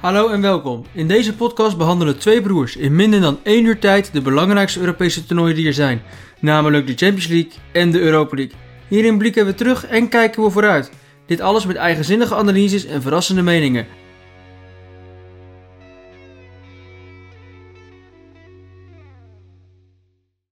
Hallo en welkom. In deze podcast behandelen twee broers in minder dan één uur tijd de belangrijkste Europese toernooien die er zijn, namelijk de Champions League en de Europa League. Hierin blikken we terug en kijken we vooruit. Dit alles met eigenzinnige analyses en verrassende meningen.